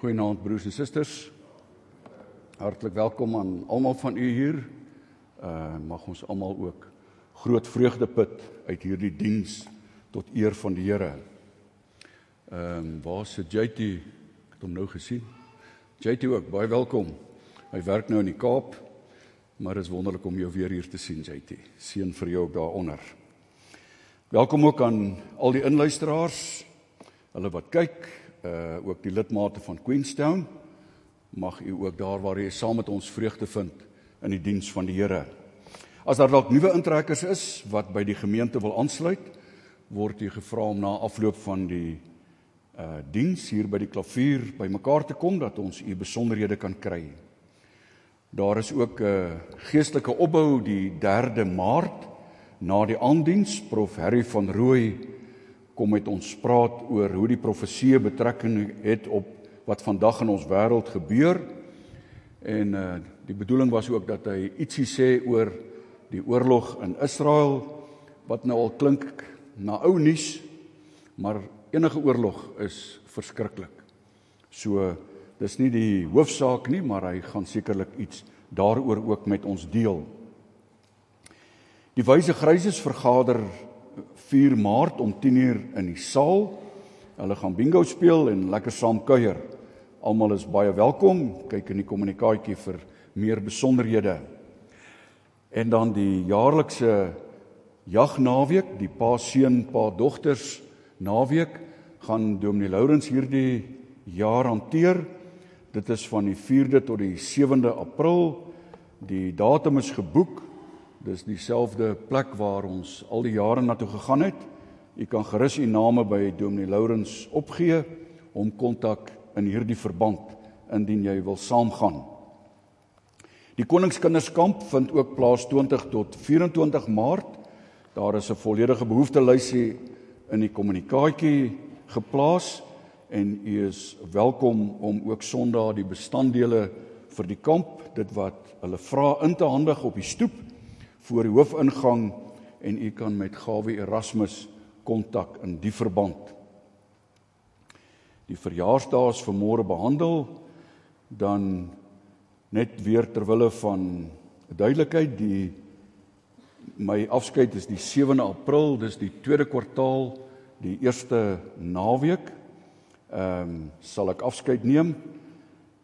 Goeienaand broers en susters. Hartlik welkom aan almal van u hier. Uh mag ons almal ook groot vreugde put uit hierdie diens tot eer van die Here. Ehm um, waar sit JT? Ek het hom nou gesien. JT ook baie welkom. Hy werk nou in die Kaap, maar is wonderlik om jou weer hier te sien JT. Seën vir jou ook daaronder. Welkom ook aan al die inluisteraars, hulle wat kyk, uh ook die lidmate van Queenstown. Mag u ook daar waar u saam met ons vreugde vind in die diens van die Here. As daar dalk nuwe intrekkers is wat by die gemeente wil aansluit, word u gevra om na afloop van die uh diens hier by die klavier bymekaar te kom dat ons u besonderhede kan kry. Daar is ook 'n uh, geestelike opbou die 3de Maart na die aandiens prof Harry van Rooi kom met ons praat oor hoe die profesie betrekking het op wat vandag in ons wêreld gebeur. En uh die bedoeling was ook dat hy ietsie sê oor die oorlog in Israel wat nou al klink na ou nuus, maar enige oorlog is verskriklik. So dis nie die hoofsaak nie, maar hy gaan sekerlik iets daaroor ook met ons deel. Die wyse gryses vergader 4 Maart om 10uur in die saal. Hulle gaan bingo speel en lekker saam kuier. Almal is baie welkom. Kyk in die kommunikaatjie vir meer besonderhede. En dan die jaarlikse jagnaweek, die pa seun pa dogters naweek gaan Dominee Lourens hierdie jaar hanteer. Dit is van die 4de tot die 7de April. Die datum is geboek Dis dieselfde plek waar ons al die jare na toe gegaan het. U kan gerus u name by Dominee Lourens opgee om kontak in hierdie verband indien jy wil saamgaan. Die Koningskinderskamp vind ook plaas 20 tot 24 Maart. Daar is 'n volledige behoeftelysie in die kommunikaatjie geplaas en u is welkom om ook Sondag die bestanddele vir die kamp, dit wat hulle vra in te handig op die stoep voor die hoofingang en u kan met Gawie Erasmus kontak in die verband. Die verjaarsdae is vanmôre behandel dan net weer ter wille van duidelikheid die my afskeid is die 7de April, dis die tweede kwartaal, die eerste naweek. Ehm um, sal ek afskeid neem.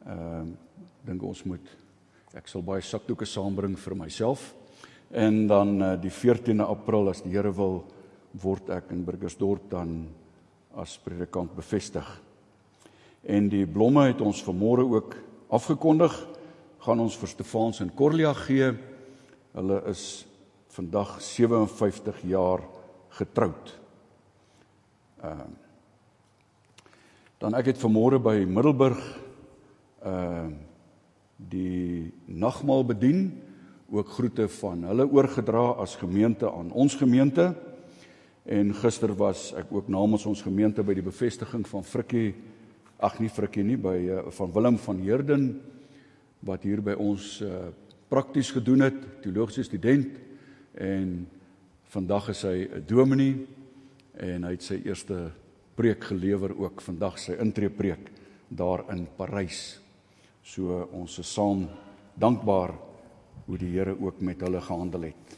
Ehm um, dink ons moet ek sal baie sakdoeke saambring vir myself. En dan uh, die 14de April as die Here wil word ek in Burgersdorp dan as predikant bevestig. En die blomme het ons vanmôre ook afgekondig gaan ons vir Stefans en Corlia gee. Hulle is vandag 57 jaar getroud. Ehm uh, dan ek het vanmôre by Middelburg ehm uh, die nagmaal bedien ook groete van hulle oorgedra as gemeente aan ons gemeente. En gister was ek ook namens ons gemeente by die bevestiging van Frikkie ag nie Frikkie nie by uh, van Willem van Heerden wat hier by ons uh, prakties gedoen het, teologiese student en vandag is hy 'n dominee en hy het sy eerste preek gelewer ook vandag sy intree preek daar in Parys. So ons is saam dankbaar hoe die Here ook met hulle gehandel het.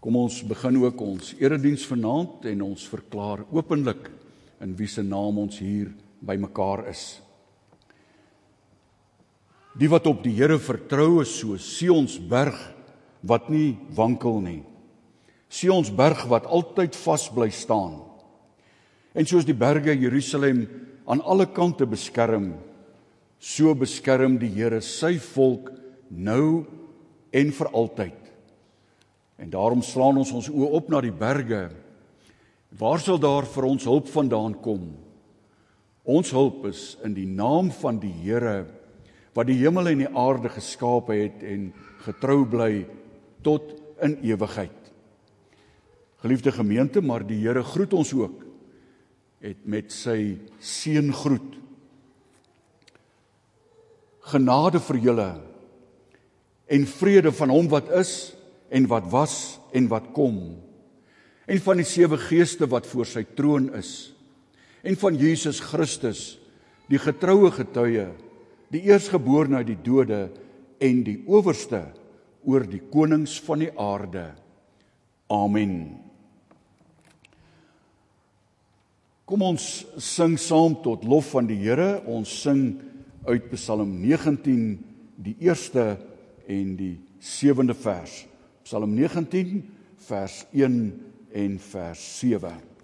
Kom ons begin ook ons erediens vanaand en ons verklaar openlik in wie se naam ons hier bymekaar is. Die wat op die Here vertrou is so Sion's berg wat nie wankel nie. Sion's berg wat altyd vas bly staan. En soos die berge Jerusalem aan alle kante beskerm, so beskerm die Here sy volk nou en vir altyd. En daarom slaan ons ons oë op na die berge. Waar sal daar vir ons hulp vandaan kom? Ons hulp is in die naam van die Here wat die hemel en die aarde geskaap het en getrou bly tot in ewigheid. Geliefde gemeente, maar die Here groet ons ook het met sy seën groet. Genade vir julle en vrede van hom wat is en wat was en wat kom en van die sewe geeste wat voor sy troon is en van Jesus Christus die getroue getuie die eersgeborene uit die dode en die owerste oor die konings van die aarde amen kom ons sing saam tot lof van die Here. Ons sing uit Psalm 19 die eerste en die sewende vers. Psalm 19 vers 1 en vers 7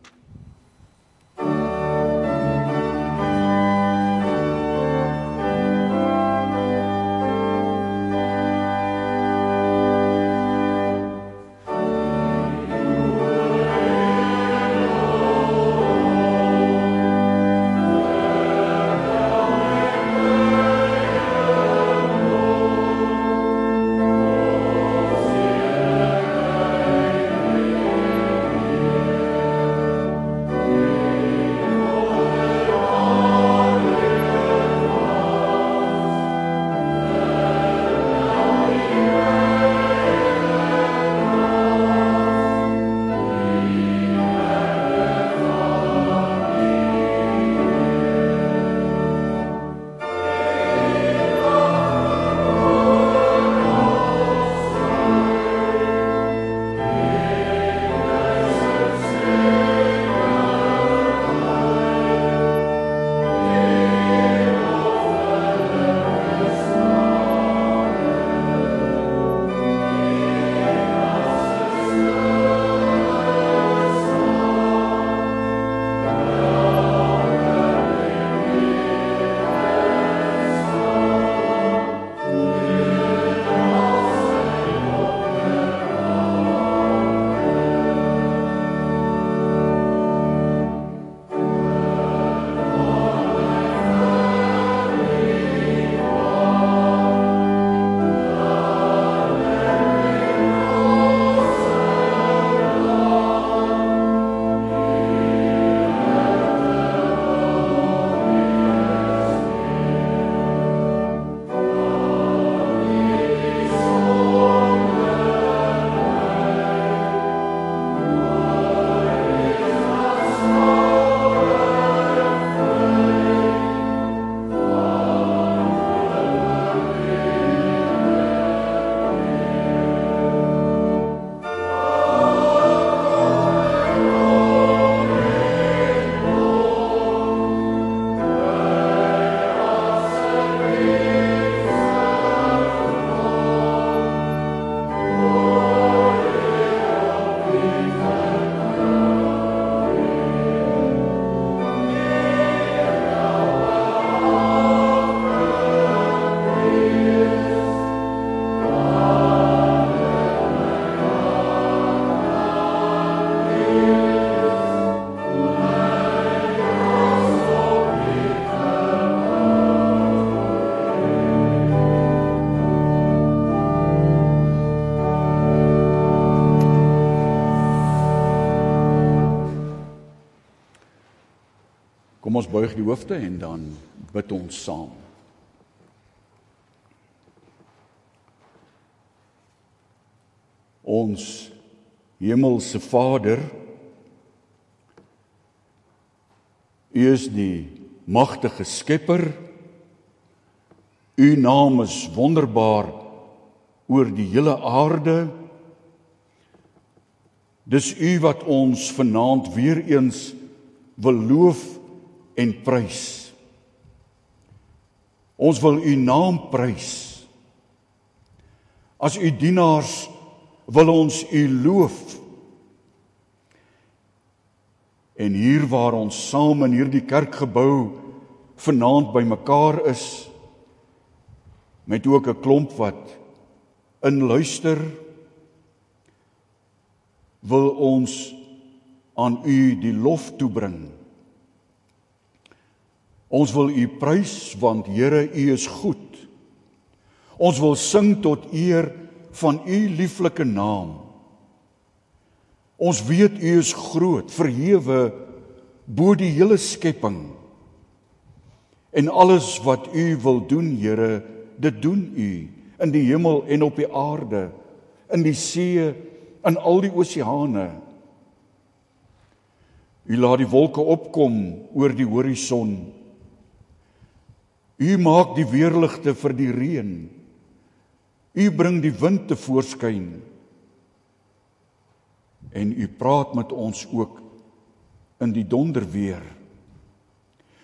Kom ons buig die hoofde en dan bid ons saam. Ons hemelse Vader, U is die magtige Skepper. U naam is wonderbaar oor die hele aarde. Dis U wat ons vanaand weer eens wil loof en prys. Ons wil u naam prys. As u dienaars wil ons u loof. En hier waar ons saam in hierdie kerkgebou vanaand bymekaar is met ook 'n klomp wat inluister wil ons aan u die lof toebring Ons wil U prys want Here U is goed. Ons wil sing tot eer van U lieflike naam. Ons weet U is groot, verhewe bo die hele skepping. En alles wat U wil doen, Here, dit doen U in die hemel en op die aarde, in die see, in al die oseane. U laat die wolke opkom oor die horison. U maak die weerligte vir die reën. U bring die wind te voorskyn. En u praat met ons ook in die donder weer.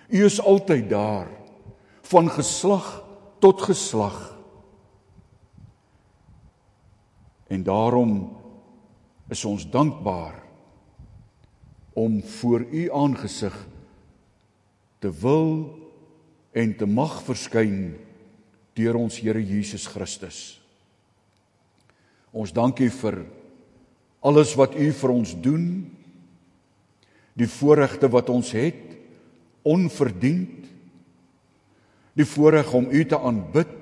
U is altyd daar van geslag tot geslag. En daarom is ons dankbaar om voor u aangesig te wil en te mag verskyn deur ons Here Jesus Christus. Ons dankie vir alles wat u vir ons doen, die voorregte wat ons het onverdiend, die voorreg om u te aanbid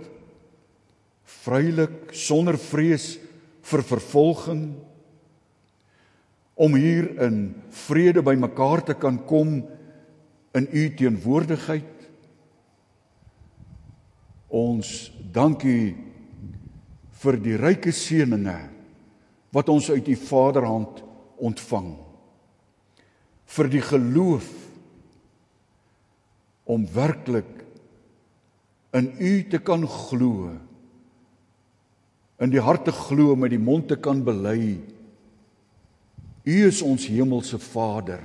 vrylik sonder vrees vir vervolging om hier in vrede by mekaar te kan kom in u teenwoordigheid Ons dankie vir die ryke seëninge wat ons uit u Vaderhand ontvang. Vir die geloof om werklik in u te kan glo. In die hart te glo met die mond te kan bely. U is ons hemelse Vader.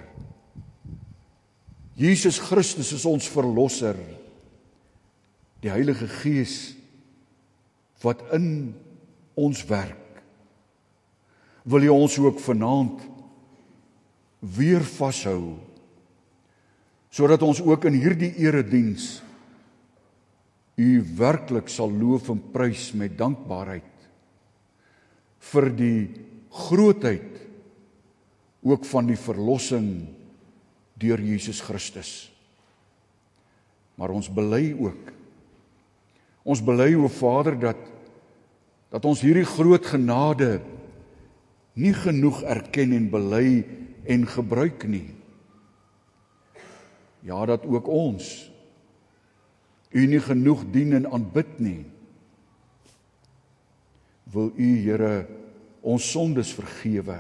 Jesus Christus is ons verlosser die Heilige Gees wat in ons werk. Wil jy ons ook vanaand weer vashou sodat ons ook in hierdie erediens u werklik sal loof en prys met dankbaarheid vir die grootheid ook van die verlossing deur Jesus Christus. Maar ons bely ook Ons bely o Vader dat dat ons hierdie groot genade nie genoeg erken en bely en gebruik nie. Ja, dat ook ons U nie genoeg dien en aanbid nie. Wil U Here ons sondes vergewe.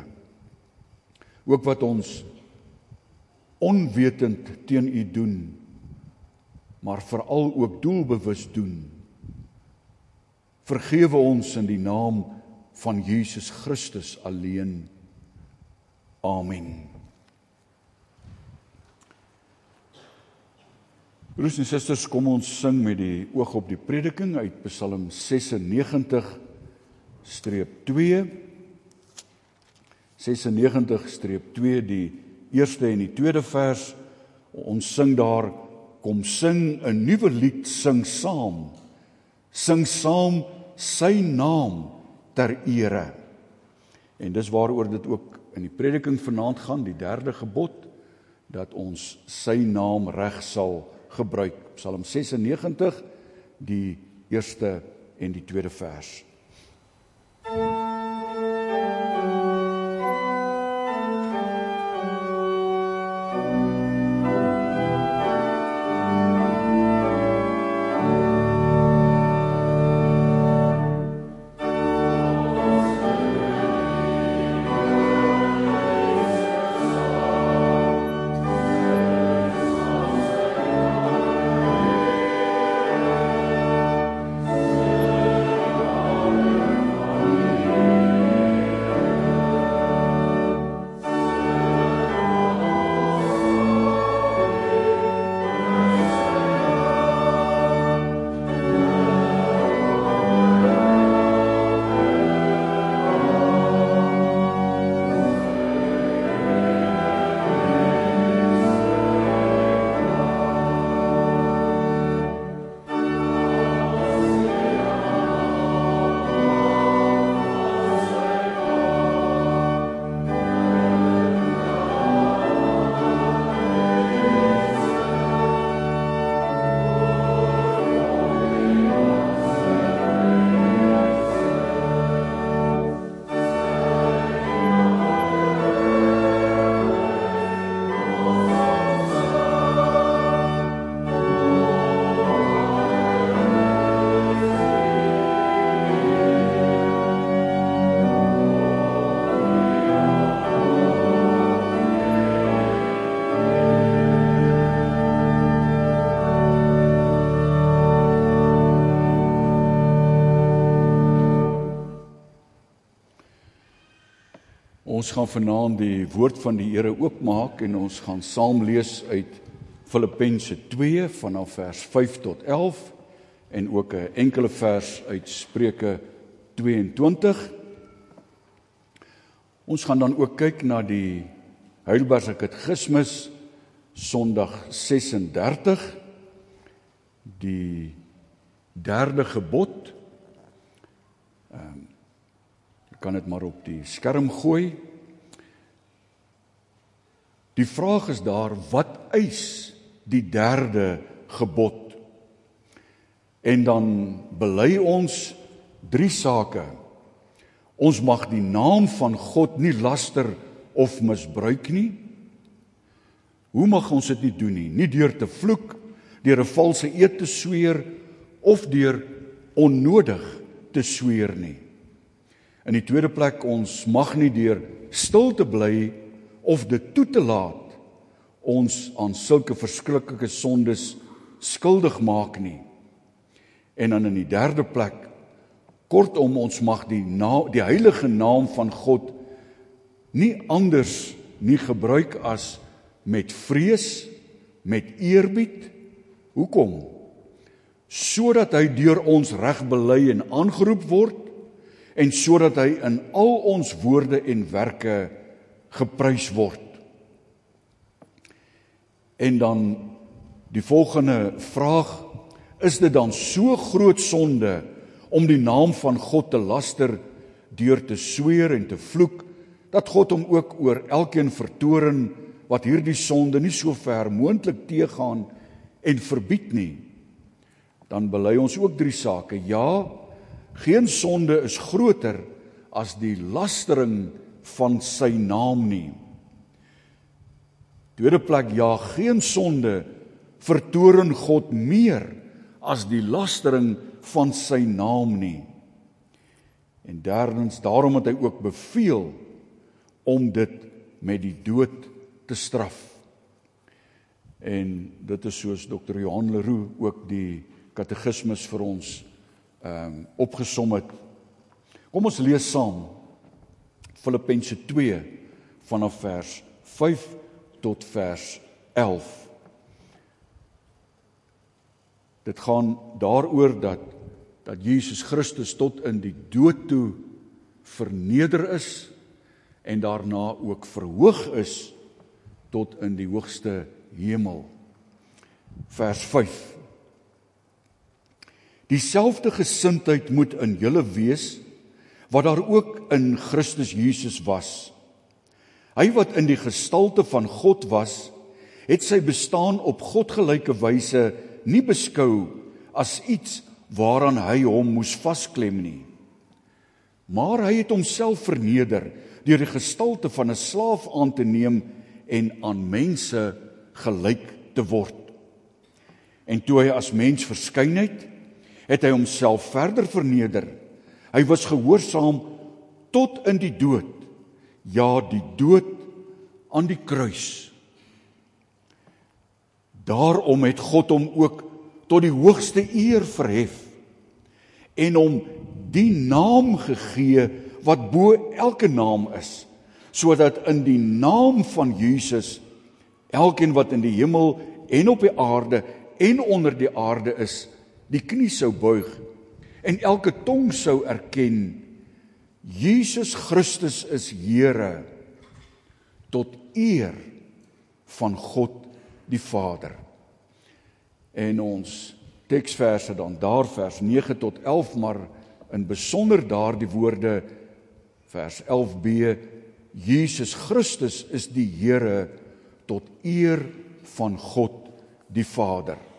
Ook wat ons onwetend teen U doen, maar veral ook doelbewus doen Vergewe ons in die naam van Jesus Christus alleen. Amen. Broers en susters, kom ons sing met die oog op die prediking uit Psalm 96 streep 2. 96 streep 2 die eerste en die tweede vers. Ons sing daar kom sing 'n nuwe lied sing saam sing saam sy naam ter ere. En dis waaroor dit ook in die prediking vanaand gaan, die derde gebod dat ons sy naam reg sal gebruik. Psalm 96 die eerste en die tweede vers. Ons gaan vanaand die woord van die Here oopmaak en ons gaan saam lees uit Filippense 2 vanaf vers 5 tot 11 en ook 'n enkele vers uit Spreuke 22. Ons gaan dan ook kyk na die Heidelbergse Katekismus Sondag 36 die derde gebod. Ehm um, kan dit maar op die skerm gooi. Die vraag is daar wat eis die derde gebod? En dan bely ons drie sake. Ons mag die naam van God nie laster of misbruik nie. Hoe mag ons dit nie doen nie? Nie deur te vloek, deur 'n valse eed te sweer of deur onnodig te sweer nie. In die tweede plek ons mag nie deur stil te bly of dit toe te laat ons aan sulke verskriklike sondes skuldig maak nie. En dan in die derde plek kortom ons mag die na, die heilige naam van God nie anders nie gebruik as met vrees, met eerbied. Hoekom? Sodat hy deur ons reg bely en aangeroep word en sodat hy in al ons woorde en werke geprys word. En dan die volgende vraag, is dit dan so groot sonde om die naam van God te laster deur te sweer en te vloek dat God hom ook oor elkeen vertoren wat hierdie sonde nie so ver moontlik teëgaan en verbied nie. Dan bely ons ook drie sake. Ja, Geen sonde is groter as die lastering van sy naam nie. Tweede plek ja, geen sonde vertoren God meer as die lastering van sy naam nie. En derdens, daarom het hy ook beveel om dit met die dood te straf. En dit is soos Dr. Johan Leroux ook die katekismes vir ons ehm um, opgesom het. Kom ons lees saam Filippense 2 vanaf vers 5 tot vers 11. Dit gaan daaroor dat dat Jesus Christus tot in die dood toe verneder is en daarna ook verhoog is tot in die hoogste hemel. Vers Dieselfde gesindheid moet in julle wees wat daar ook in Christus Jesus was. Hy wat in die gestalte van God was, het sy bestaan op godgelyke wyse nie beskou as iets waaraan hy hom moes vasklem nie. Maar hy het homself verneder deur die gestalte van 'n slaaf aan te neem en aan mense gelyk te word. En toe hy as mens verskyn het, het hy homself verder verneder. Hy was gehoorsaam tot in die dood. Ja, die dood aan die kruis. Daarom het God hom ook tot die hoogste eer verhef en hom die naam gegee wat bo elke naam is, sodat in die naam van Jesus elkeen wat in die hemel en op die aarde en onder die aarde is, die knie sou buig en elke tong sou erken Jesus Christus is Here tot eer van God die Vader. En ons teksverse dan daar vers 9 tot 11 maar in besonder daardie woorde vers 11b Jesus Christus is die Here tot eer van God die Vader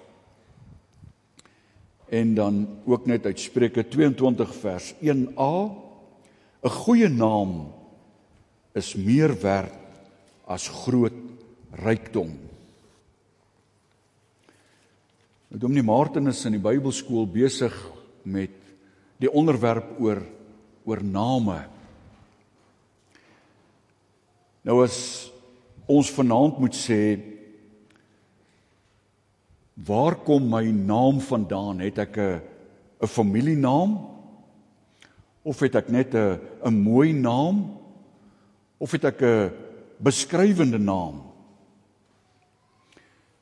en dan ook net uit Spreuke 22 vers 1a 'n goeie naam is meer werd as groot rykdom. Nou Dominee Martin is in die Bybelskool besig met die onderwerp oor oor name. Nou as ons vanaand moet sê Waar kom my naam vandaan? Het ek 'n 'n familienaam? Of het ek net 'n 'n mooi naam? Of het ek 'n beskrywende naam?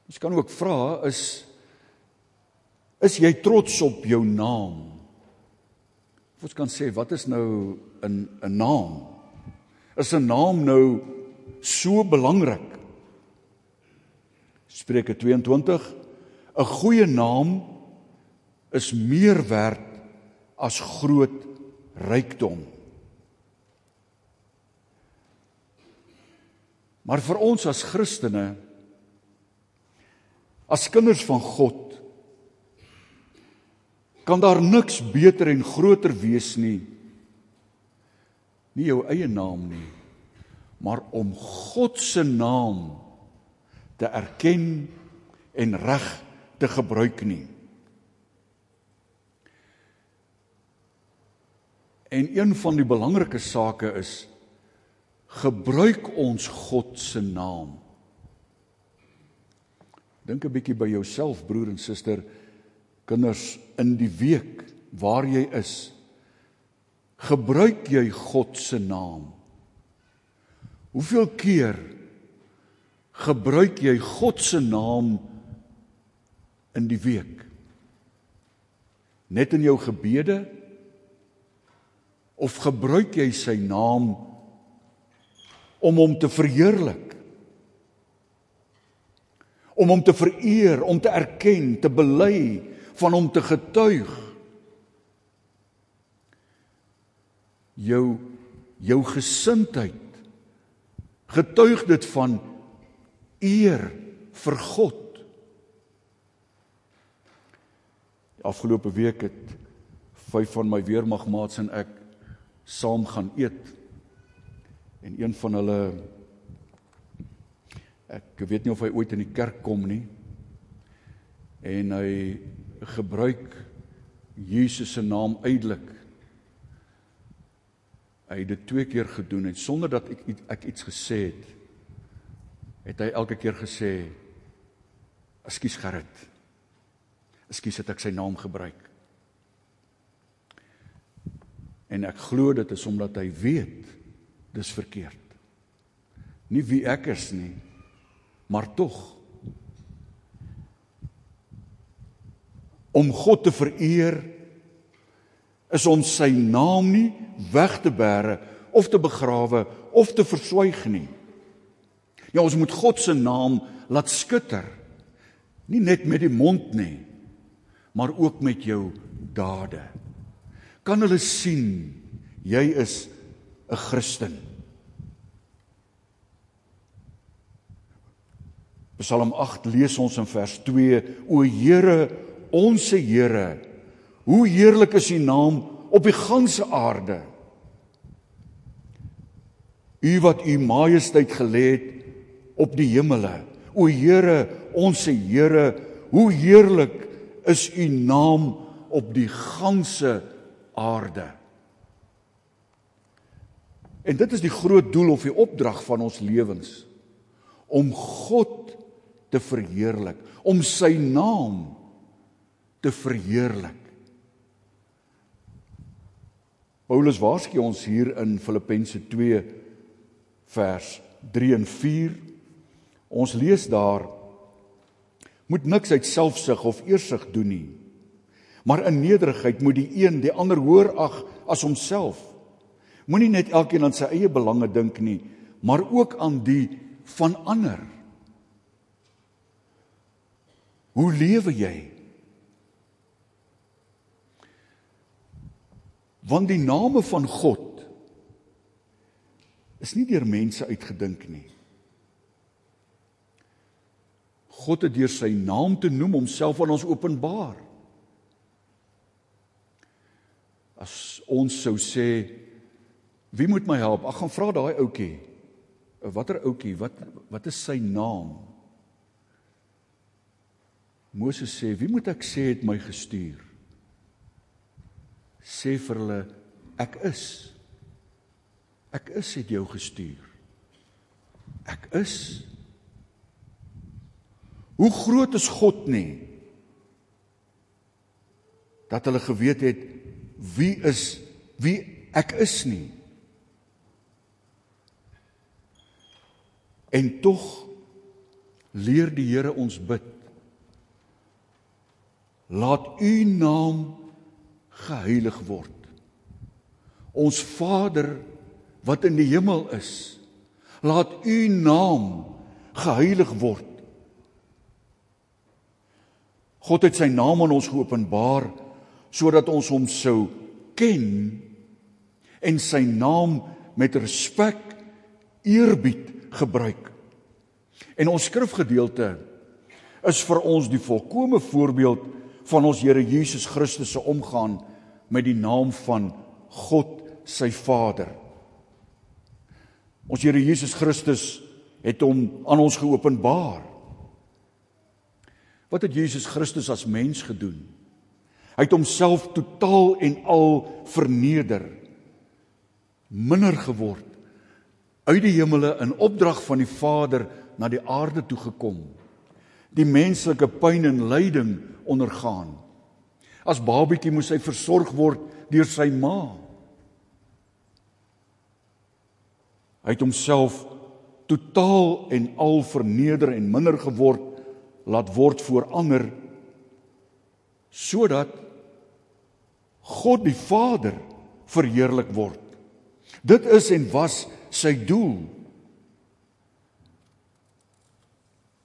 Ons kan ook vra is is jy trots op jou naam? Of ons kan sê wat is nou 'n 'n naam? Is 'n naam nou so belangrik? Spreuke 22 'n goeie naam is meer werd as groot rykdom. Maar vir ons as Christene as kinders van God kan daar niks beter en groter wees nie nie jou eie naam nie maar om God se naam te erken en reg te gebruik nie. En een van die belangrike sake is gebruik ons God se naam. Dink 'n bietjie by jouself broer en suster, kinders in die week waar jy is. Gebruik jy God se naam? Hoeveel keer gebruik jy God se naam in die week? Net in jou gebede of gebruik jy sy naam om hom te verheerlik? Om hom te vereer, om te erken, te bely, van hom te getuig? Jou jou gesindheid getuig dit van eer vir God. Die afgelope week het vyf van my weermagmaats en ek saam gaan eet. En een van hulle ek weet nie of hy ooit in die kerk kom nie. En hy gebruik Jesus se naam uitelik. Hy het dit twee keer gedoen en sonder dat ek ek iets gesê het, het hy elke keer gesê ekskuus Gerrit. Ekskuus dat ek sy naam gebruik. En ek glo dit is omdat hy weet dis verkeerd. Nie wie ek is nie, maar tog om God te vereer is om sy naam nie weg te bære of te begrawe of te verswyg nie. Ja, ons moet God se naam laat skitter. Nie net met die mond nie, maar ook met jou dade. Kan hulle sien jy is 'n Christen? Psalm 8 lees ons in vers 2: O Here, ons se Here, hoe heerlik is U naam op die ganse aarde. U wat U majesteit gelê het op die hemele. O Here, ons se Here, hoe heerlik is u naam op die ganse aarde. En dit is die groot doel of die opdrag van ons lewens om God te verheerlik, om sy naam te verheerlik. Paulus waarsku ons hier in Filippense 2 vers 3 en 4 Ons lees daar moet niks uit selfsug of eersug doen nie. Maar in nederigheid moet die een die ander hoër ag as homself. Moenie net elkeen aan sy eie belange dink nie, maar ook aan die van ander. Hoe lewe jy? Want die name van God is nie deur mense uitgedink nie. God het deur sy naam te noem homself aan ons openbaar. As ons sou sê wie moet my help? Ag gaan vra daai ouetjie. Watter ouetjie? Wat wat is sy naam? Moses sê, "Wie moet ek sê het my gestuur?" Sê vir hulle, "Ek is. Ek is het jou gestuur. Ek is." Hoe groot is God nie? Dat hulle geweet het wie is wie ek is nie. En tog leer die Here ons bid. Laat u naam geheilig word. Ons Vader wat in die hemel is, laat u naam geheilig word. God het sy naam aan ons geopenbaar sodat ons hom sou ken en sy naam met respek eerbied gebruik. En ons skrifgedeelte is vir ons die volkomme voorbeeld van ons Here Jesus Christus se omgaan met die naam van God sy Vader. Ons Here Jesus Christus het hom aan ons geopenbaar. Wat het Jesus Christus as mens gedoen? Hy het homself totaal en al verneder, minder geword, uit die hemele in opdrag van die Vader na die aarde toe gekom. Die menslike pyn en lyding ondergaan. As babietjie moes hy versorg word deur sy ma. Hy het homself totaal en al verneder en minder geword laat word voor ander sodat God die Vader verheerlik word. Dit is en was sy doel.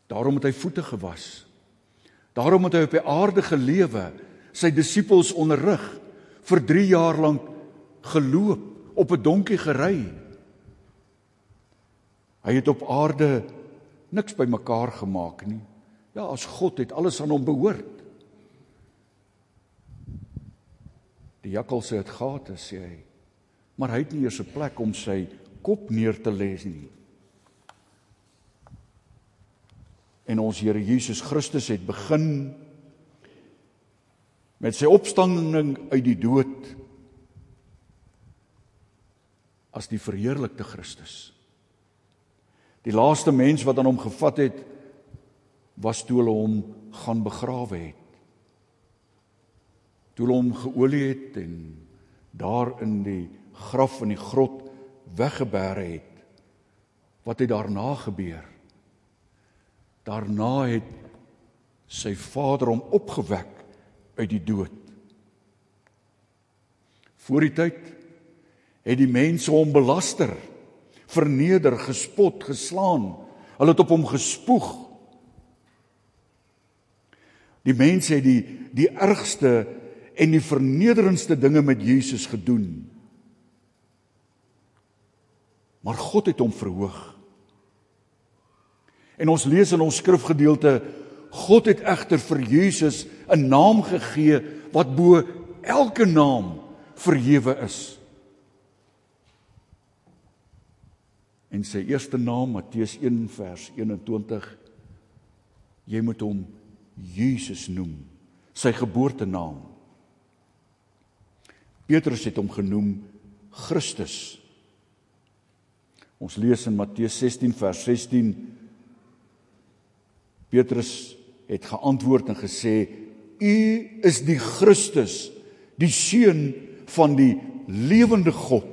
Daarom het hy voete gewas. Daarom het hy op die aarde gelewe, sy disippels onderrig, vir 3 jaar lank geloop, op 'n donkie gery. Hy het op aarde niks bymekaar gemaak nie. Ja, as God het alles aan hom behoort. Die jakkals sê dit gate sê hy. Maar hy het nie eers 'n plek om sy kop neer te lê nie. En ons Here Jesus Christus het begin met sy opstanding uit die dood as die verheerlikte Christus. Die laaste mens wat aan hom gevat het was toe hulle hom gaan begrawe het. Toe hulle hom geolie het en daar in die graf in die grot weggebêre het. Wat het daarna gebeur? Daarna het sy Vader hom opgewek uit die dood. Voor die tyd het die mense hom belaster, verneder, gespot, geslaan. Hulle het op hom gespoeg. Die mense het die die ergste en die vernederendste dinge met Jesus gedoen. Maar God het hom verhoog. En ons lees in ons skrifgedeelte God het egter vir Jesus 'n naam gegee wat bo elke naam verhewe is. En sy eerste naam Matteus 1 vers 21 jy moet hom Jesus noem, sy geboortenaam. Petrus het hom genoem Christus. Ons lees in Matteus 16 vers 16 Petrus het geantwoord en gesê: U is die Christus, die seun van die lewende God.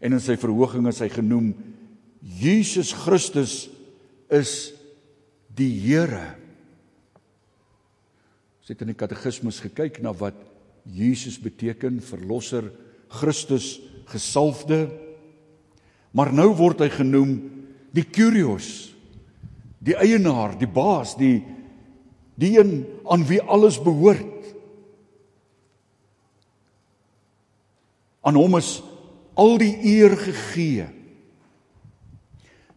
En in sy verhoging is hy genoem Jesus Christus is die Here. Ons het in die katekismus gekyk na wat Jesus beteken, verlosser, Christus, gesalfde. Maar nou word hy genoem die Kyrios, die eienaar, die baas, die die een aan wie alles behoort. Aan hom is al die eer gegee.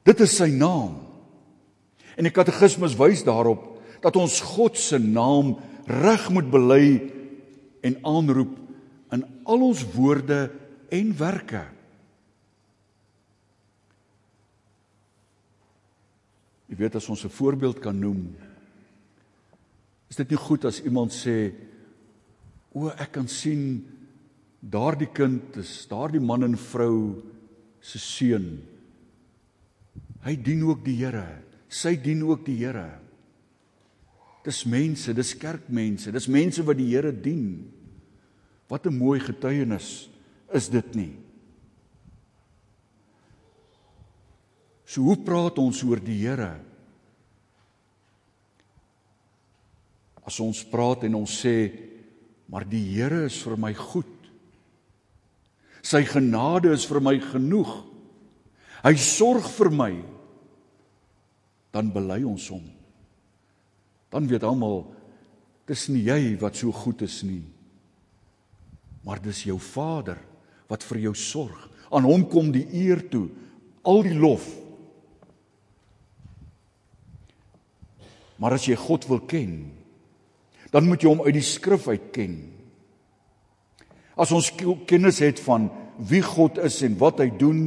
Dit is sy naam. En die katekismus wys daarop dat ons God se naam reg moet bely en aanroep in al ons woorde en werke. Jy weet as ons 'n voorbeeld kan noem, is dit nie goed as iemand sê o, ek kan sien daardie kind is daardie man en vrou se seun. Hy dien ook die Here. Sy dien ook die Here. Dis mense, dis kerkmense, dis mense wat die Here dien. Wat 'n mooi getuienis is dit nie? So hoe praat ons oor die Here? As ons praat en ons sê maar die Here is vir my goed. Sy genade is vir my genoeg. Hy sorg vir my. Dan bely ons hom. Dan weet almal dis nie jy wat so goed is nie. Maar dis jou Vader wat vir jou sorg. Aan hom kom die eer toe, al die lof. Maar as jy God wil ken, dan moet jy hom uit die skrif uit ken. As ons kennis het van wie God is en wat hy doen,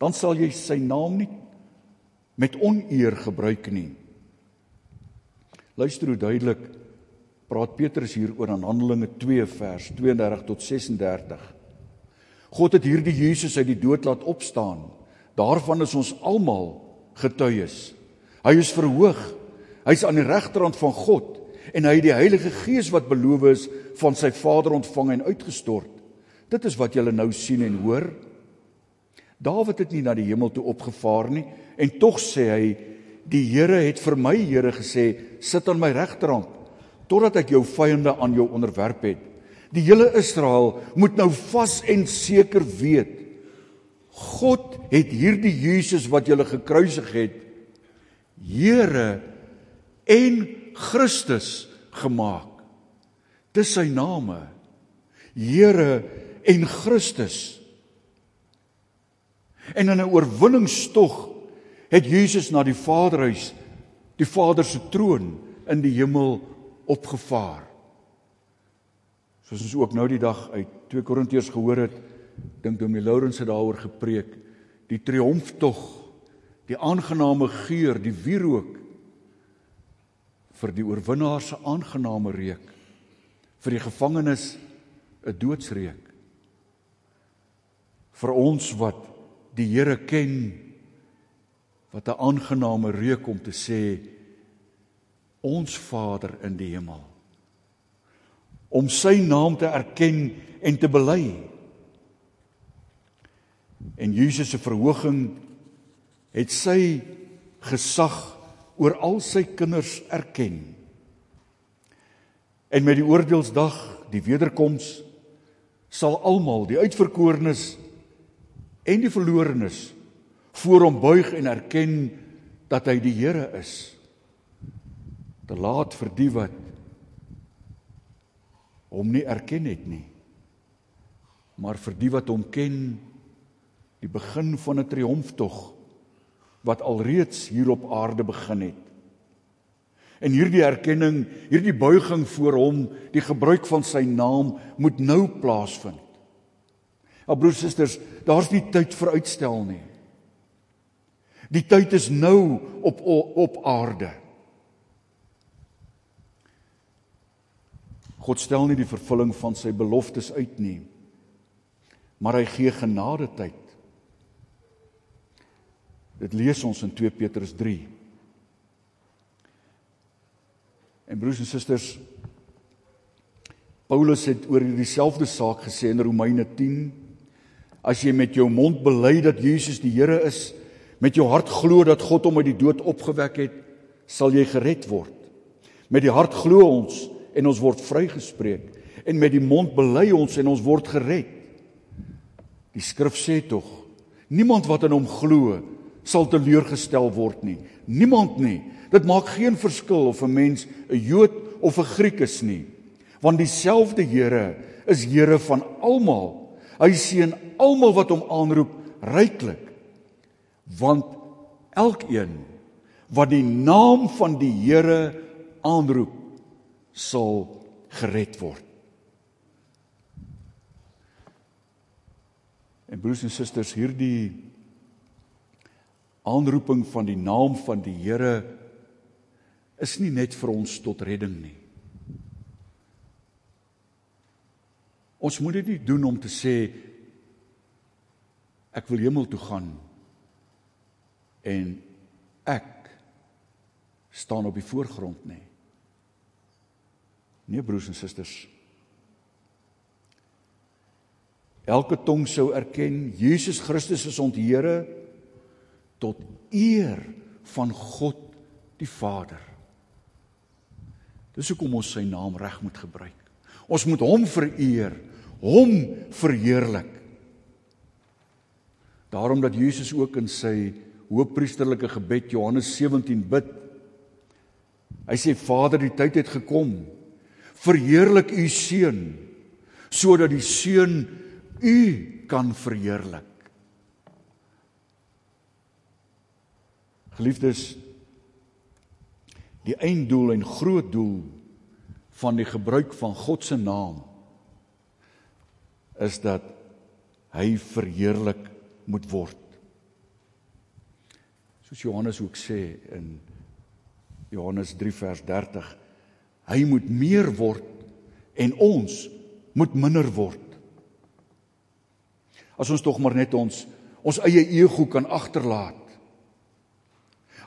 dan sal jy sy naam nie met oneer gebruik nie. Luister hoe duidelik praat Petrus hier oor in Handelinge 2 vers 32 tot 36. God het hierdie Jesus uit die dood laat opstaan. Daarvan is ons almal getuies. Hy is verhoog. Hy's aan die regterhand van God en hy het die Heilige Gees wat beloof is van sy Vader ontvang en uitgestort. Dit is wat julle nou sien en hoor. Dawid het nie na die hemel toe opgevaar nie en tog sê hy die Here het vir my Here gesê sit aan my regterhand totdat ek jou vyande aan jou onderwerp het. Die hele Israel moet nou vas en seker weet God het hierdie Jesus wat julle gekruisig het Here en Christus gemaak. Dis sy name. Here en Christus. En in 'n oorwinningstog het Jesus na die Vaderhuis, die Vader se troon in die hemel opgevaar. Soos ons ook nou die dag uit 2 Korintiërs gehoor het, dink Dominee Lourens het daaroor gepreek, die triomftog, die aangename geur, die wierook vir die oorwinnaar se aangename reuk vir die gevangenes 'n doodsreuk vir ons wat die Here ken wat 'n aangename reuk om te sê ons Vader in die hemel om sy naam te erken en te bely en Jesus se verhoging het sy gesag oor al sy kinders erken. En met die oordeelsdag, die wederkoms, sal almal, die uitverkorenes en die verlorenes, voor hom buig en erken dat hy die Here is. Te laat vir die wat hom nie erken het nie. Maar vir die wat hom ken, die begin van 'n triomftog wat alreeds hier op aarde begin het. En hierdie erkenning, hierdie buiging voor hom, die gebruik van sy naam moet nou plaasvind. Ja broers en susters, daar's nie tyd vir uitstel nie. Die tyd is nou op op aarde. God stel nie die vervulling van sy beloftes uit nie. Maar hy gee genade tyd. Dit lees ons in 2 Petrus 3. En broers en susters, Paulus het oor dieselfde saak gesê in Romeine 10: As jy met jou mond bely dat Jesus die Here is, met jou hart glo dat God hom uit die dood opgewek het, sal jy gered word. Met die hart glo ons en ons word vrygespreek en met die mond bely ons en ons word gered. Die skrif sê tog: Niemand wat in hom glo sal teleurgestel word nie. Niemand nie. Dit maak geen verskil of 'n mens 'n Jood of 'n Griek is nie. Want dieselfde Here is Here van almal. Hy seën almal wat hom aanroep ryklik. Want elkeen wat die naam van die Here aanroep sal gered word. En broers en susters, hierdie aanroeping van die naam van die Here is nie net vir ons tot redding nie. Ons moet dit nie doen om te sê ek wil hemel toe gaan en ek staan op die voorgrond nie. Nee broers en susters. Elke tong sou erken Jesus Christus is ons Here tot eer van God die Vader. Dis hoekom ons sy naam reg moet gebruik. Ons moet hom vereer, hom verheerlik. Daarom dat Jesus ook in sy hoëpriesterlike gebed Johannes 17 bid. Hy sê Vader, die tyd het gekom. Verheerlik u seun sodat die seun u kan verheerlik. Geliefdes, die einddoel en groot doel van die gebruik van God se naam is dat hy verheerlik moet word. Soos Johannes ook sê in Johannes 3 vers 30, hy moet meer word en ons moet minder word. As ons tog maar net ons ons eie ego kan agterlaat.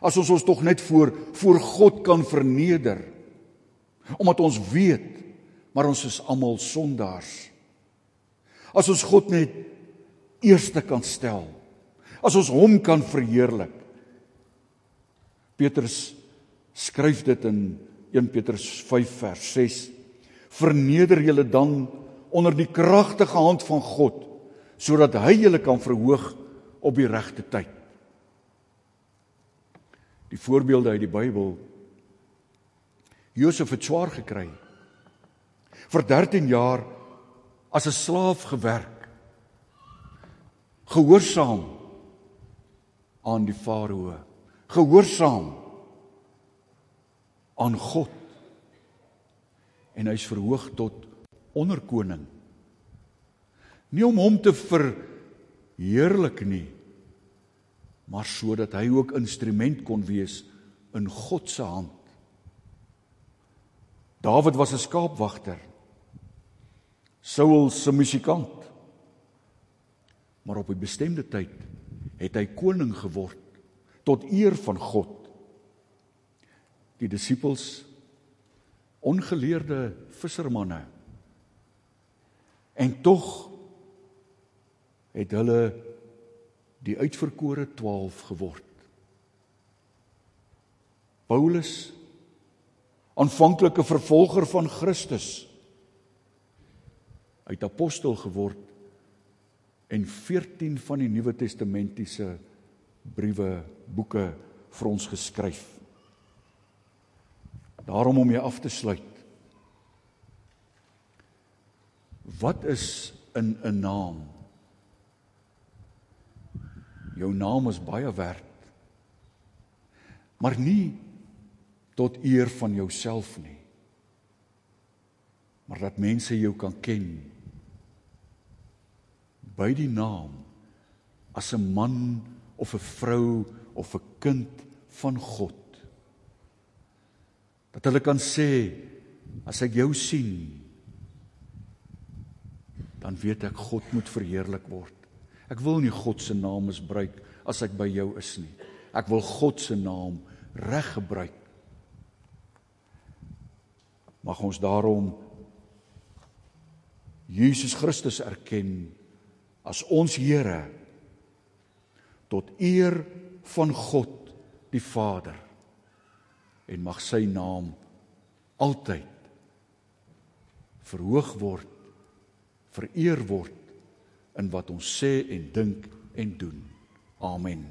As ons ons tog net voor voor God kan verneder. Omdat ons weet maar ons is almal sondaars. As ons God net eerste kan stel. As ons hom kan verheerlik. Petrus skryf dit in 1 Petrus 5 vers 6. Verneder julle dan onder die kragtige hand van God sodat hy julle kan verhoog op die regte tyd. Die voorbeelde uit die Bybel Josef het swaar gekry. Vir 13 jaar as 'n slaaf gewerk. Gehoorsaam aan die Farao. Gehoorsaam aan God. En hy's verhoog tot onderkoning. Nie om hom te verheerlik nie, maar sodat hy ook instrument kon wees in God se hand. Dawid was 'n skaapwagter. Saul se musikant. Maar op 'n bestemde tyd het hy koning geword tot eer van God. Die disippels ongeleerde vissermanne En tog het hulle die uitverkore 12 geword. Paulus aanvanklike vervolger van Christus uit apostel geword en 14 van die Nuwe Testamentiese briewe boeke vir ons geskryf. Daarom om jy af te sluit Wat is in 'n naam? Jou naam is baie werd. Maar nie tot eer van jouself nie. Maar dat mense jou kan ken by die naam as 'n man of 'n vrou of 'n kind van God. Dat hulle kan sê as ek jou sien dan weet ek God moet verheerlik word. Ek wil nie God se naam misbruik as ek by jou is nie. Ek wil God se naam reg gebruik. Mag ons daarom Jesus Christus erken as ons Here tot eer van God die Vader en mag sy naam altyd verhoog word vereer word in wat ons sê en dink en doen. Amen.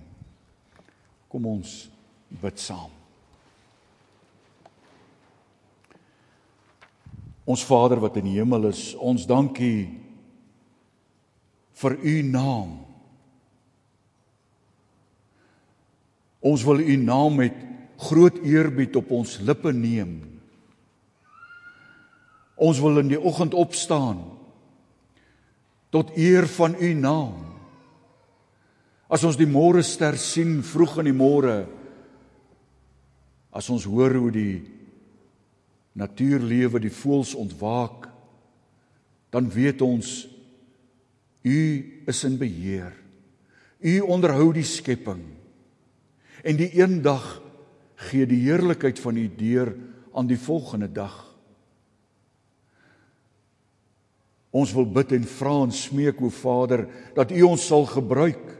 Kom ons bid saam. Ons Vader wat in die hemel is, ons dankie vir u naam. Ons wil u naam met groot eerbied op ons lippe neem. Ons wil in die oggend opstaan tot eer van u naam. As ons die môre ster sien vroeg in die môre, as ons hoor hoe die natuurlewe die voëls ontwaak, dan weet ons u is in beheer. U onderhou die skepping. En die eendag gee die heerlikheid van u deur aan die volgende dag. Ons wil bid en vra en smeek o Vader dat U ons sal gebruik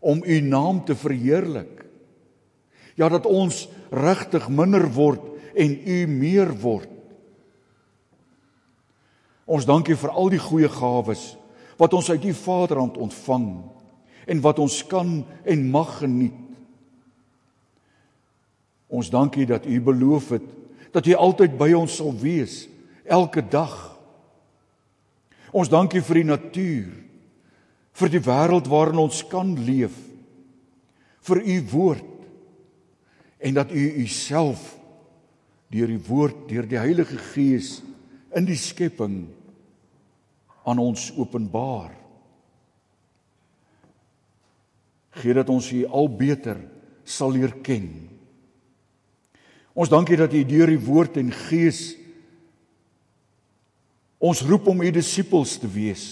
om u naam te verheerlik. Ja dat ons regtig minder word en u meer word. Ons dankie vir al die goeie gawes wat ons uit u Vaderhand ontvang en wat ons kan en mag geniet. Ons dankie dat u beloof het dat u altyd by ons sal wees elke dag. Ons dankie vir die natuur, vir die wêreld waarin ons kan leef, vir u woord en dat u uself deur die woord, deur die Heilige Gees in die skepping aan ons openbaar. Gee dat ons U al beter sal leer ken. Ons dankie dat U deur die woord en gees ons roep om U disippels te wees.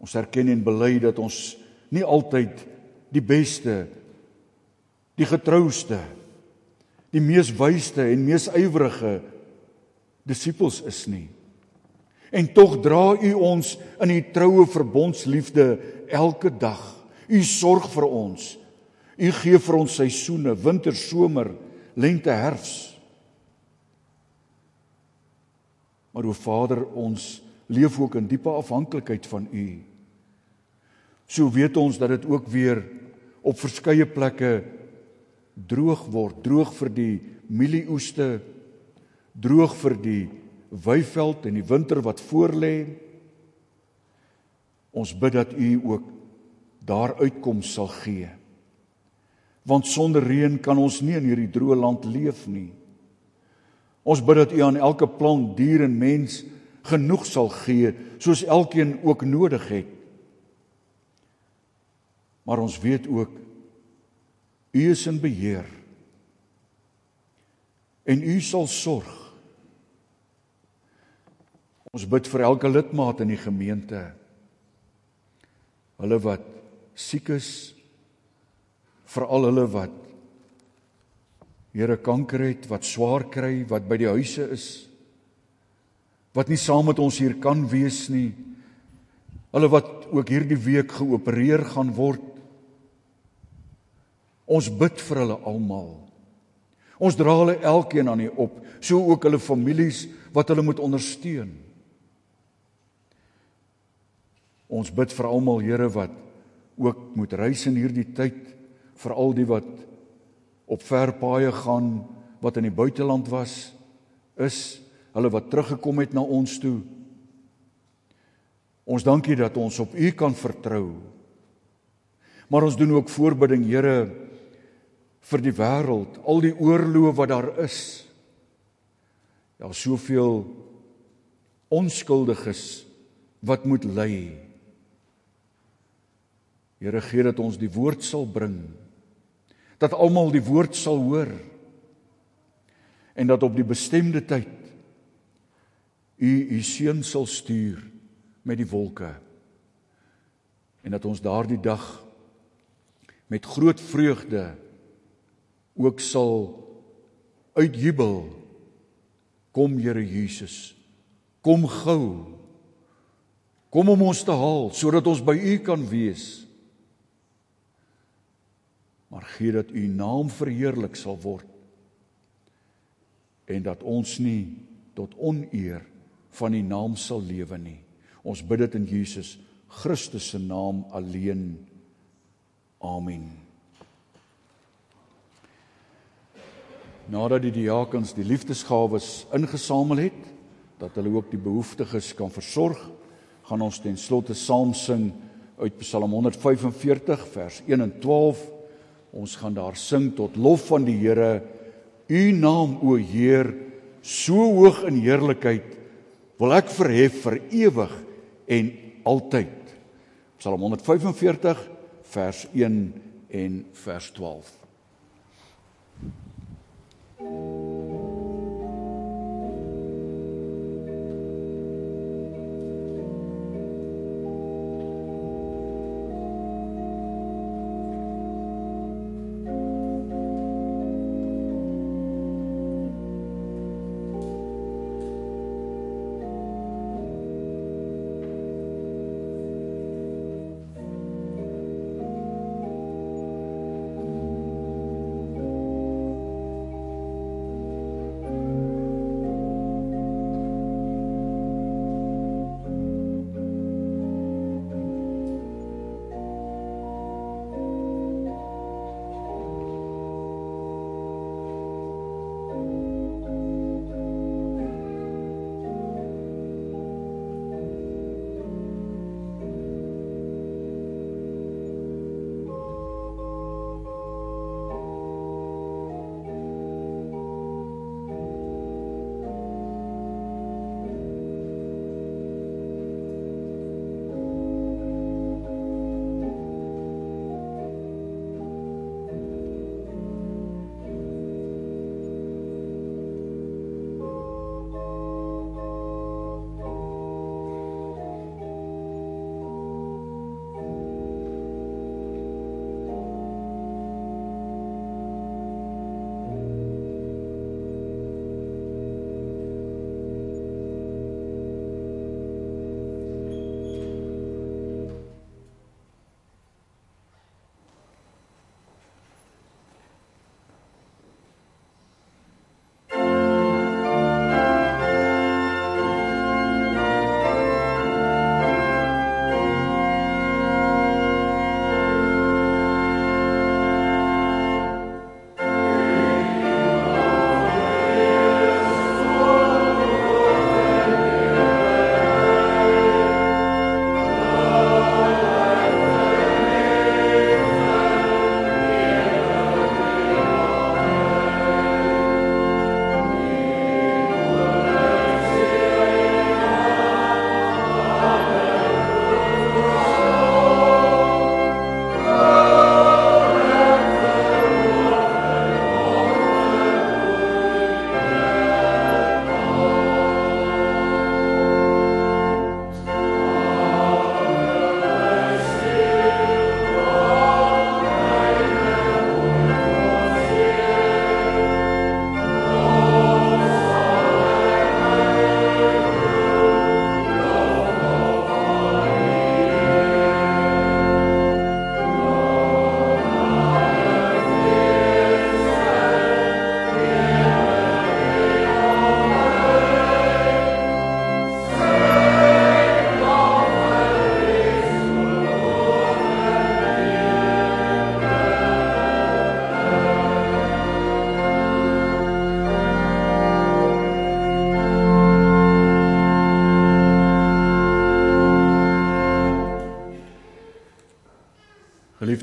Ons erken en bely dat ons nie altyd die beste die getrouste die mees wysste en mees ywerige disippels is nie. En tog dra U ons in U troue verbondsliefde elke dag. U sorg vir ons. U gee vir ons seisoene, winter, somer, lente, herfs. Maar o Vader, ons leef ook in diepe afhanklikheid van U. So weet ons dat dit ook weer op verskeie plekke droog word, droog vir die mielieoeste, droog vir die weiveld en die winter wat voorlê. Ons bid dat U ook daar uitkoms sal gee. Want sonder reën kan ons nie in hierdie droë land leef nie. Ons bid dat U aan elke plant, dier en mens genoeg sal gee soos elkeen ook nodig het. Maar ons weet ook U is in beheer. En U sal sorg. Ons bid vir elke lidmaat in die gemeente. Hulle wat siek is, veral hulle wat Here kanker het, wat swaar kry, wat by die huise is, wat nie saam met ons hier kan wees nie. Hulle wat ook hierdie week geopereer gaan word. Ons bid vir hulle almal. Ons dra hulle elkeen aan U op, so ook hulle families wat hulle moet ondersteun. Ons bid vir almal Here wat ook moet reis in hierdie tyd, vir al die wat op ver paaie gaan, wat in die buiteland was, is hulle wat teruggekom het na ons toe. Ons dankie dat ons op U kan vertrou. Maar ons doen ook voorbidding Here vir die wêreld, al die oorloë wat daar is. Ja, soveel onskuldiges wat moet ly. Here gee dat ons die woord sal bring. Dat almal die woord sal hoor. En dat op die bestemde tyd u u seun sal stuur met die wolke. En dat ons daardie dag met groot vreugde ook sal uitjubel. Kom Here Jesus. Kom gou. Kom om ons te haal sodat ons by u kan wees maar gee dat u naam verheerlik sal word en dat ons nie tot oneer van die naam sal lewe nie. Ons bid dit in Jesus Christus se naam alleen. Amen. Nadat die diakens die liefdesgawes ingesamel het, dat hulle ook die behoeftiges kan versorg, gaan ons ten slotte saam sing uit Psalm 145 vers 1 en 12 Ons gaan daar sing tot lof van die Here. U naam o Heer, so hoog in heerlikheid, wil ek verhef vir ewig en altyd. Psalm 145 vers 1 en vers 12.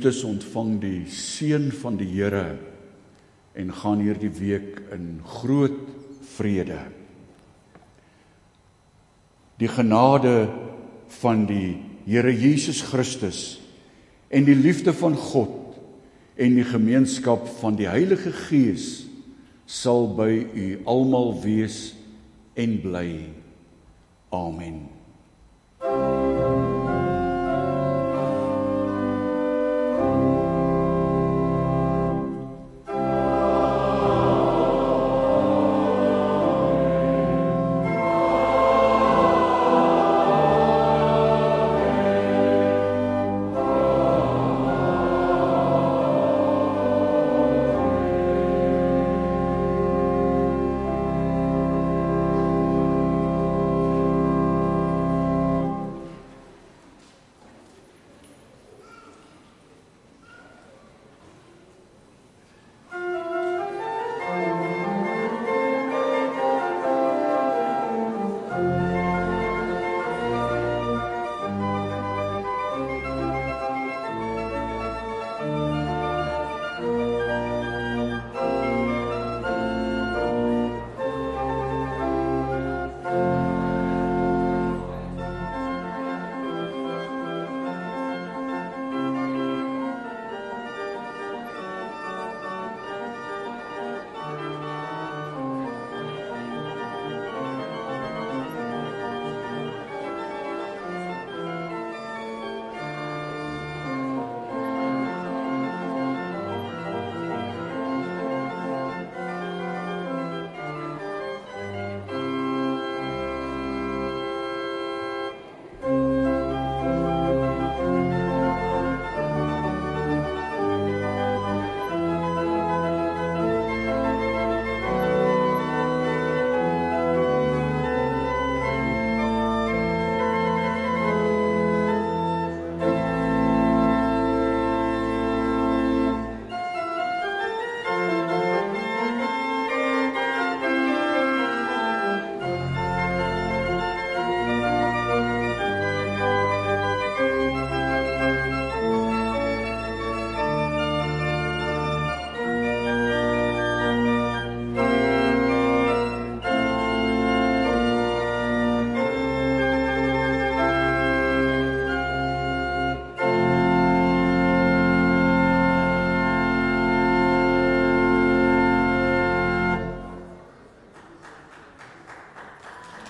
Geliefdes, ontvang die seën van die Here en gaan hierdie week in groot vrede. Die genade van die Here Jesus Christus en die liefde van God en die gemeenskap van die Heilige Gees sal by u almal wees en bly. Amen.